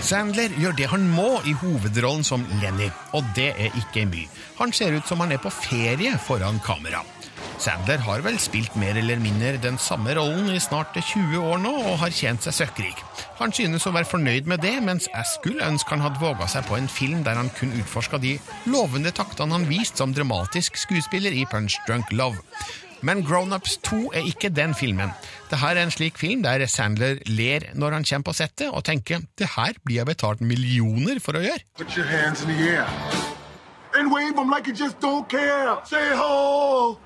Sandler gjør det han må i hovedrollen som Lenny, og det er ikke mye. Han ser ut som han er på ferie foran kamera. Sandler har vel spilt mer eller mindre den samme rollen i snart 20 år nå, og har tjent seg søkkrik. Han synes å være fornøyd med det, mens jeg skulle ønske han hadde våga seg på en film der han kun utforska de lovende taktene han viste som dramatisk skuespiller i Punch Drunk Love. Men Grown Ups 2 er ikke den filmen. Dette er en slik film der Sandler ler når han kommer på settet og tenker det her blir jeg betalt millioner for å gjøre. Put your hands in the air. And wave them like you just don't care. Say ho!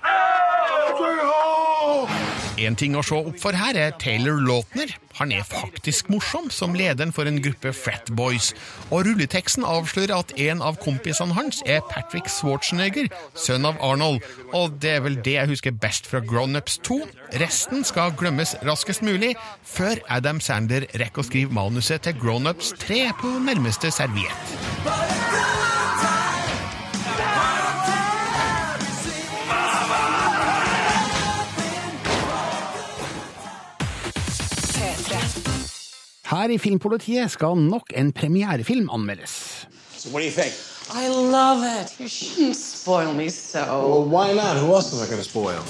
Say ho! En ting å se opp for her er Taylor Lautner. Han er faktisk morsom som lederen for en gruppe fratboys. Og rulleteksten avslører at en av kompisene hans er Patrick Schwarzenegger, sønn av Arnold. Og det er vel det jeg husker best fra Grown Ups 2. Resten skal glemmes raskest mulig, før Adam Sander rekker å skrive manuset til Grown Ups 3 på nærmeste serviett. Her i Filmpolitiet skal nok en premierefilm anmeldes. So what do you think? I love it. You shouldn't spoil me so. Well, why not? Who else am I going to spoil?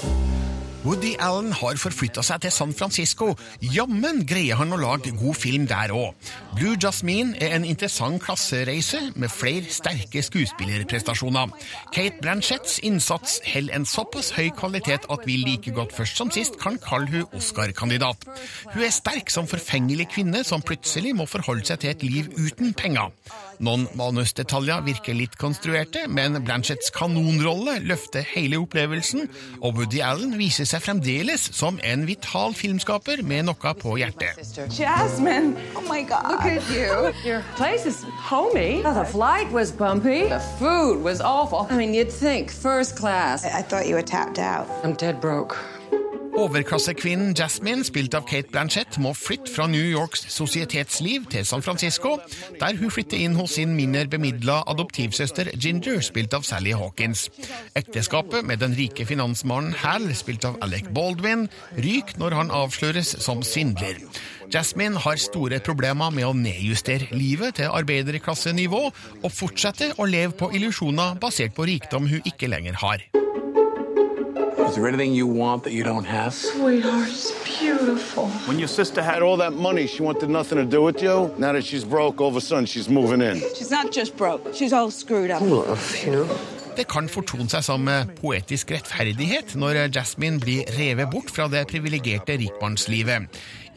Woody Allen har forflytta seg til San Francisco. Jammen greier han å lage god film der òg. Blue Jasmine er en interessant klassereise med flere sterke skuespillerprestasjoner. Kate Blanchetts innsats holder en såpass høy kvalitet at vi like godt først som sist kan kalle hun Oscar-kandidat. Hun er sterk som forfengelig kvinne som plutselig må forholde seg til et liv uten penger. Noen manusdetaljer virker litt konstruerte, men Blanchetts kanonrolle løfter hele opplevelsen, og Woody Allen viser seg fremdeles som en vital filmskaper med noe på hjertet. Jasmine, oh my God, look at you. Your place is homey. The flight was bumpy. The food was awful. I mean, you'd think first class. I thought you were tapped out. I'm dead broke. Overklassekvinnen Jasmine, spilt av Kate Blanchett, må flytte fra New Yorks sosietetsliv til San Francisco, der hun flytter inn hos sin mindre bemidla adoptivsøster Ginger, spilt av Sally Hawkins. Ekteskapet med den rike finansmannen Hal, spilt av Alec Baldwin, ryker når han avsløres som svindler. Jasmine har store problemer med å nedjustere livet til arbeiderklassenivå, og fortsetter å leve på illusjoner basert på rikdom hun ikke lenger har. Is there anything you want that you don't have? Sweetheart, it's beautiful. When your sister had all that money, she wanted nothing to do with you. Now that she's broke, all of a sudden she's moving in. She's not just broke, she's all screwed up. Det kan fortone seg som eh, poetisk rettferdighet når eh, Jasmine blir revet bort fra det privilegerte rikmannslivet.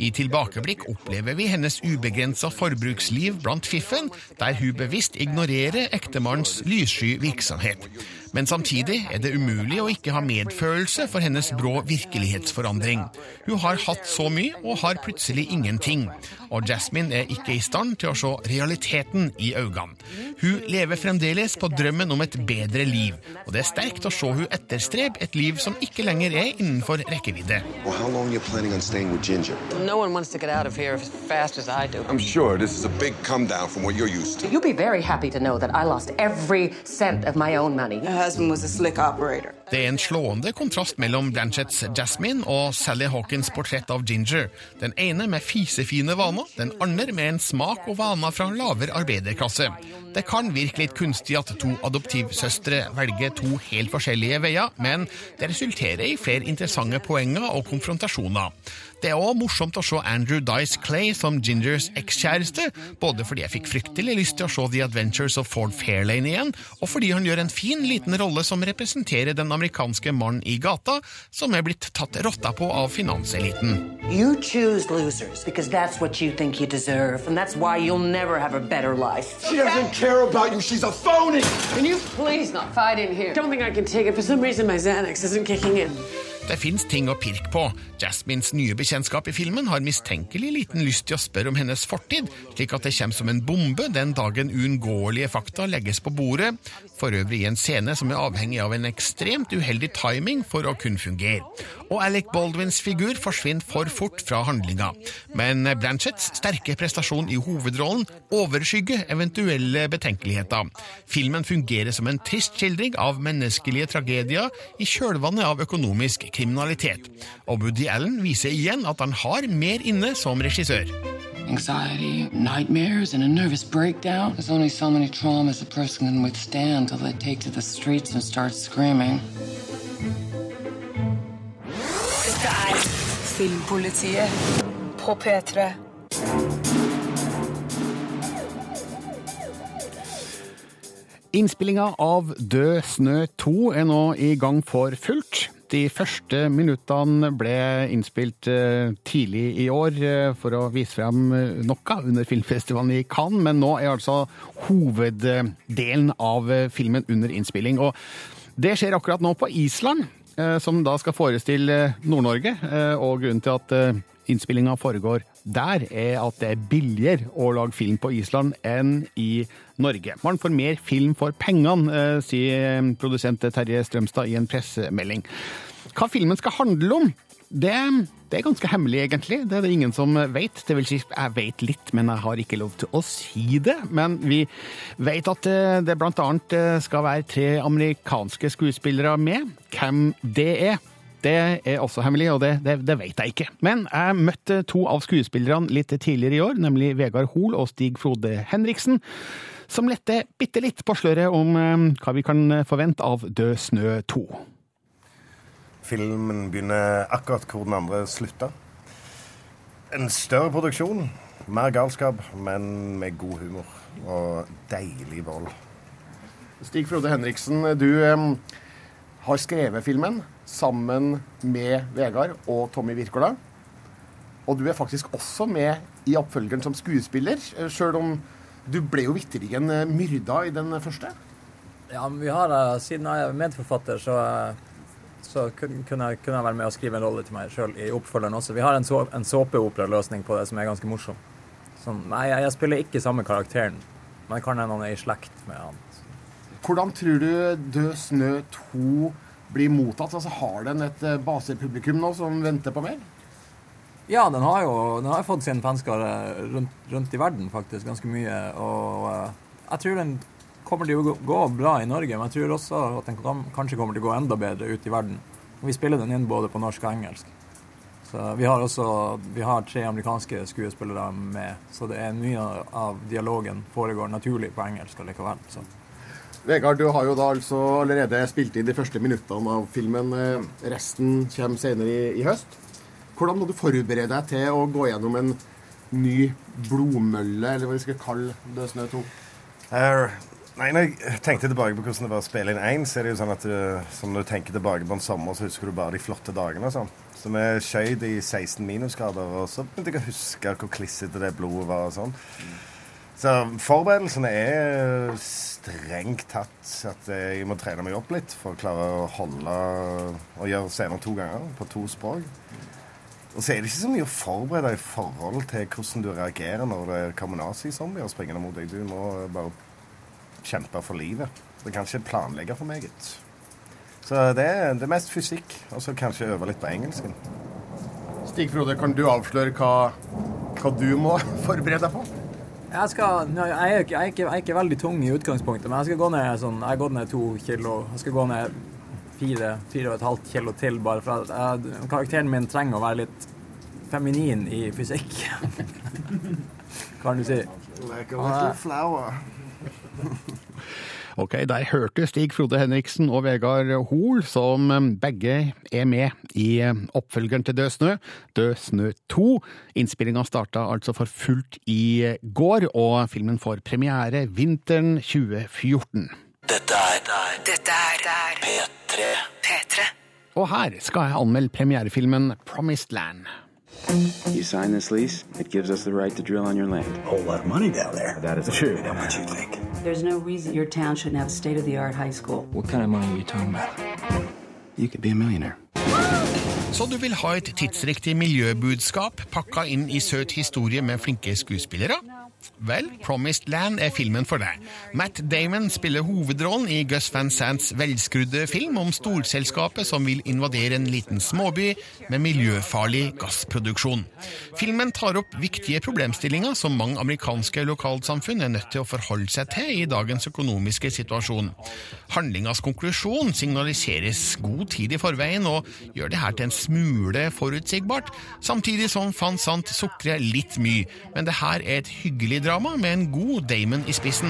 I tilbakeblikk opplever vi hennes ubegrensa forbruksliv blant fiffen, der hun bevisst ignorerer ektemannens lyssky virksomhet. Men samtidig er det umulig å ikke ha medfølelse for hennes brå virkelighetsforandring. Hun har hatt så mye og har plutselig ingenting. Og Jasmine er ikke i stand til å se realiteten i øynene. Hun lever fremdeles på drømmen om et bedre liv, og det er sterkt å se hun etterstrebe et liv som ikke lenger er innenfor rekkevidde. Well, how long are you planning on staying with Ginger? No one wants to get out of here as fast as I do. I'm sure this is a big come down from what you're used to. You'll be very happy to know that I lost every cent of my own money. Husband was a slick operator. Det er en slående kontrast mellom Blanchetts Jasmine og Sally Hawkins portrett av Ginger. Den ene med fisefine vaner, den andre med en smak og vaner fra lavere arbeiderklasse. Det kan virke litt kunstig at to adoptivsøstre velger to helt forskjellige veier, men det resulterer i flere interessante poenger og konfrontasjoner. Det er òg morsomt å se Andrew Dice Clay som Gingers ekskjæreste, både fordi jeg fikk fryktelig lyst til å se The Adventures of Ford Fairlane igjen, og fordi han gjør en fin liten rolle som representerer den amerikanske mannen i gata, som er blitt tatt rotta på av finanseliten. You choose losers because that's what you think you deserve, and that's why you'll never have a better life. She doesn't care about you. She's a phony. Can you please not fight in here? Don't think I can take it. For some reason, my Xanax isn't kicking in. Det fins ting å pirke på. Jasmines nye bekjentskap i filmen har mistenkelig liten lyst til å spørre om hennes fortid, slik at det kommer som en bombe den dagen uunngåelige fakta legges på bordet, for øvrig i en scene som er avhengig av en ekstremt uheldig timing for å kunne fungere. Og Alec Baldwins figur forsvinner for fort fra handlinga. Men Blanchetts sterke prestasjon i hovedrollen overskygger eventuelle betenkeligheter. Filmen fungerer som en trist skildring av menneskelige tragedier i kjølvannet av økonomisk kriminalitet. Og Woody Allen viser igjen at han har mer inne som regissør. Anxiety, nightmares, and a nervous breakdown. There's only so many traumas a person can withstand till they take to the streets and start screaming. Dette er Filmpolitiet på P3. Innspillinga av Død snø 2 er nå i gang for fullt. De første minuttene ble innspilt eh, tidlig i år eh, for å vise frem eh, noe under filmfestivalen i Cannes, men nå er altså hoveddelen av filmen under innspilling. Og det skjer akkurat nå på Island, som da skal forestille Nord-Norge. Og grunnen til at innspillinga foregår der, er at det er billigere å lage film på Island enn i Norge. Man får mer film for pengene, sier produsent Terje Strømstad i en pressemelding. Hva filmen skal handle om, det, det, er ganske hemmelig, egentlig. Det er det ingen som vet. Det vil si, jeg vet litt, men jeg har ikke lov til å si det. Men vi vet at det blant annet skal være tre amerikanske skuespillere med. Hvem det er, Det er også hemmelig, og det, det, det vet jeg ikke. Men jeg møtte to av skuespillerne litt tidligere i år, nemlig Vegard Hoel og Stig Frode Henriksen, som lette bitte litt på sløret om eh, hva vi kan forvente av Død snø 2. Filmen begynner akkurat hvor den andre slutta. En større produksjon, mer galskap, men med god humor og deilig vold. Stig Frode Henriksen, du eh, har skrevet filmen sammen med Vegard og Tommy Wirkola. Og du er faktisk også med i oppfølgeren som skuespiller, eh, sjøl om du ble jo vitterlig myrda i den første. Ja, men vi har, eh, Siden jeg er medforfatter, så, så kunne, jeg, kunne, jeg, være med og skrive en rolle til meg sjøl i oppfølgeren også. Vi har en, så, en såpeoperaløsning på det som er ganske morsom. Sånn, nei, jeg, jeg, spiller ikke samme karakteren, men kan hende han er i slekt med han. Hvordan tror du Død snø 2 blir mottatt? Altså, har den et eh, basepublikum nå som venter på mer? Ja, den har jo den har fått sin fanskare rundt, rundt, i verden, faktisk, ganske mye. Og uh, jeg tror den kommer til å gå, bra i Norge, men jeg tror også at den kan, kanskje kommer til å gå enda bedre ut i verden. Vi spiller den inn både på norsk og engelsk. Så vi har også vi har tre amerikanske skuespillere med, så det er mye av dialogen foregår naturlig på engelsk allikevel. Så. Vegard, du har jo da altså allerede spilt inn de første minuttene av filmen. Eh, resten kommer senere i, i høst. Hvordan må du forberede deg til å gå gjennom en ny blodmølle, eller hva vi skal kalle Død snø 2? Uh, nei, når jeg tenkte tilbake på hvordan det var å spille inn én, så er det jo sånn at du, som når du tenker tilbake på en sommer, så husker du bare de flotte dagene. og sånn. Så vi skjøt i 16 minusgrader, og så begynte jeg å huske hvor klissete det blodet var. og sånn. Så forberedelsene er strengt tatt at jeg må trene meg opp litt for å klare å holde og gjøre scener to ganger på to språk. Og så er det ikke så mye å forberede i forhold til hvordan du reagerer når det kommer nazizombier springende mot deg. Du må bare kjempe for livet. Du kan ikke planlegge for meget. Så det er, det mest fysikk, og så kanskje øve litt på engelsken. Stig Frode, kan du avsløre hva, hva du må forberede deg på? Jeg, skal, jeg, er ikke, jeg, er ikke, jeg, er ikke, veldig tung i utgangspunktet, men jeg skal gå ned sånn, jeg har gått ned to kilo. Jeg skal gå ned fire, fire og et halvt kilo til, bare for at karakteren min trenger å være litt feminin i fysikk. kan du si. Like a little flower. Ok, Der hørte Stig Frode Henriksen og Vegard Hoel, som um, begge er med i um, oppfølgeren til Død snø, Død snø 2. Innspillinga starta altså for fullt i uh, går, og filmen får premiere vinteren 2014. Dette er, Dette er P3. P3. Og her skal jeg anmelde premierefilmen Promised Land. You sign this lease, it gives us the right to drill on your land. A whole lot of money down there. That is true. How much you think? There's no reason your town shouldn't have a state-of-the-art high school. What kind of money are you talking about? You could be a millionaire. Så du vil ha et tidsriktig miljøbudskap pakka inn i søt historie med flinke skuespillere? Vel, Promised Land er filmen for deg. Matt Damon spiller hovedrollen i Gus Van Sants velskrudde film om storselskapet som vil invadere en liten småby med miljøfarlig gassproduksjon. Filmen tar opp viktige problemstillinger som mange amerikanske lokalsamfunn er nødt til å forholde seg til i dagens økonomiske situasjon. Handlingas konklusjon signaliseres god tid i forveien og gjør det her til en smule forutsigbart, samtidig som Van Sant sukrer litt mye. Men det her er et hyggelig drama med en god Damon i spissen.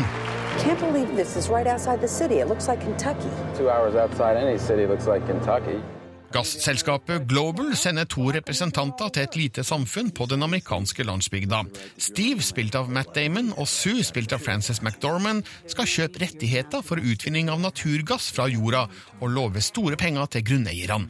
Can't believe this is right outside the city. It looks like Kentucky. Two hours outside any city looks like Kentucky. Gasselskapet Global sender to representanter til et lite samfunn på den amerikanske landsbygda. Steve, spilt av Matt Damon, og Sue, spilt av Frances McDormand, skal kjøpe rettigheter for utvinning av naturgass fra jorda, og love store penger til grunneierne.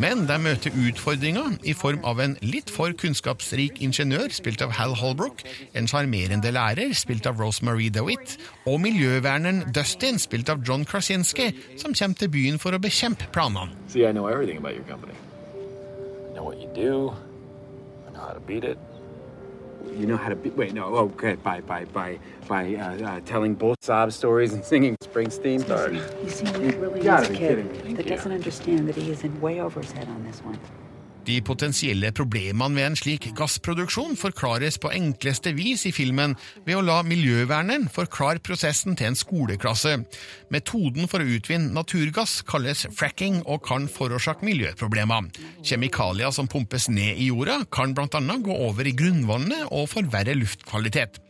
Men de møter utfordringer i form av en litt for kunnskapsrik ingeniør, spilt av Hal Holbrook, en sjarmerende lærer, spilt av Rosemarie DeWitt, og miljøverneren Dustin, spilt av John Krasinski, som kommer til byen for å bekjempe planene. See, I know everything about your company. I know what you do. I know how to beat it. You know how to beat. Wait, no. Oh, okay. By by by by uh, uh, telling both sob stories and singing Springsteen. Sorry. You seem he really You is a kid that doesn't understand that he is in way over his head on this one. De potensielle problemene ved en slik gassproduksjon forklares på enkleste vis i filmen ved å la miljøverneren forklare prosessen til en skoleklasse. Metoden for å utvinne naturgass kalles fracking og kan forårsake miljøproblemer. Kjemikalier som pumpes ned i jorda, kan bl.a. gå over i grunnvannet og forverre luftkvalitet.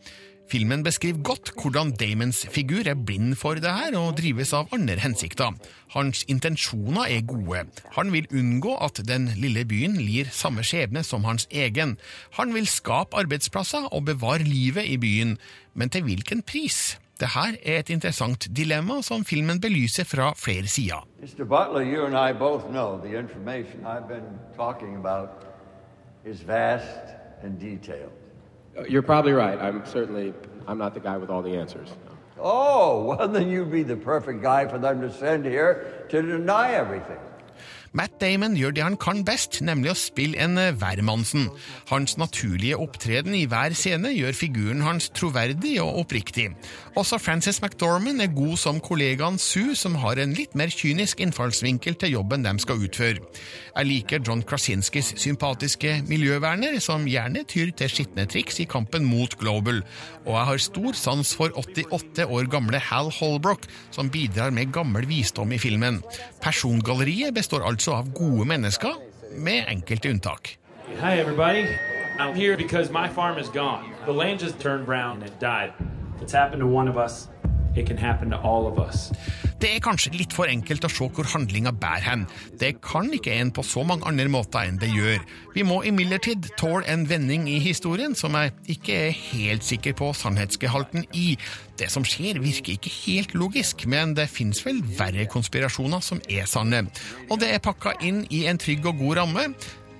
Filmen beskriver godt hvordan Damons figur er blind for det her og drives av andre hensikter. Hans intensjoner er gode. Han vil unngå at den lille byen lir samme skjebne som hans egen. Han vil skape arbeidsplasser og bevare livet i byen, men til hvilken pris? Dette er et interessant dilemma som filmen belyser fra flere sider. Mr. Butler, you and I both know the information I've been talking about vast and detailed. Uh, you're probably right. I'm certainly I'm not the guy with all the answers. Oh, well, then you'd be the perfect guy for them to send here to deny everything. Matt Damon gjør det han kan best, nemlig å spille en eh, hvermannsen. Hans naturlige opptreden i hver scene gjør figuren hans troverdig og oppriktig. Også Frances McDormand er god som kollegaen Sue, som har en litt mer kynisk innfallsvinkel til jobben de skal utføre. Jeg liker John Krasinskis sympatiske miljøverner, som gjerne tyr til skitne triks i kampen mot Global. Og jeg har stor sans for 88 år gamle Hal Holbrook, som bidrar med gammel visdom i filmen. Persongalleriet består altså av gode mennesker, med enkelte unntak. Hi, everybody. I'm here because my farm is gone. The land just turned brown and died. It's happened to one of us, Det er kanskje litt for enkelt å se hvor handlinga bærer hen. Det kan ikke en på så mange andre måter enn det gjør. Vi må imidlertid tåle en vending i historien som jeg ikke er helt sikker på sannhetsgehalten i. Det som skjer virker ikke helt logisk, men det fins vel verre konspirasjoner som er sanne. Og det er pakka inn i en trygg og god ramme.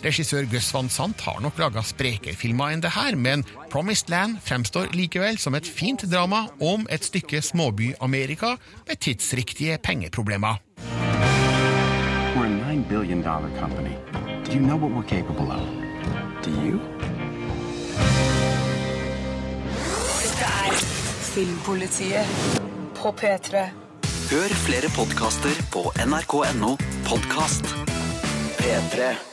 Regissør Gus Van Sant har nok laga sprekere filmer enn det her, men Promised Land fremstår likevel som et fint drama om et stykke småby-Amerika med tidsriktige pengeproblemer. We're a nine billion dollar company. Do you know what we're capable of? Do you? Dette er Filmpolitiet på P3. Hør flere podkaster på nrk.no podkast. P3.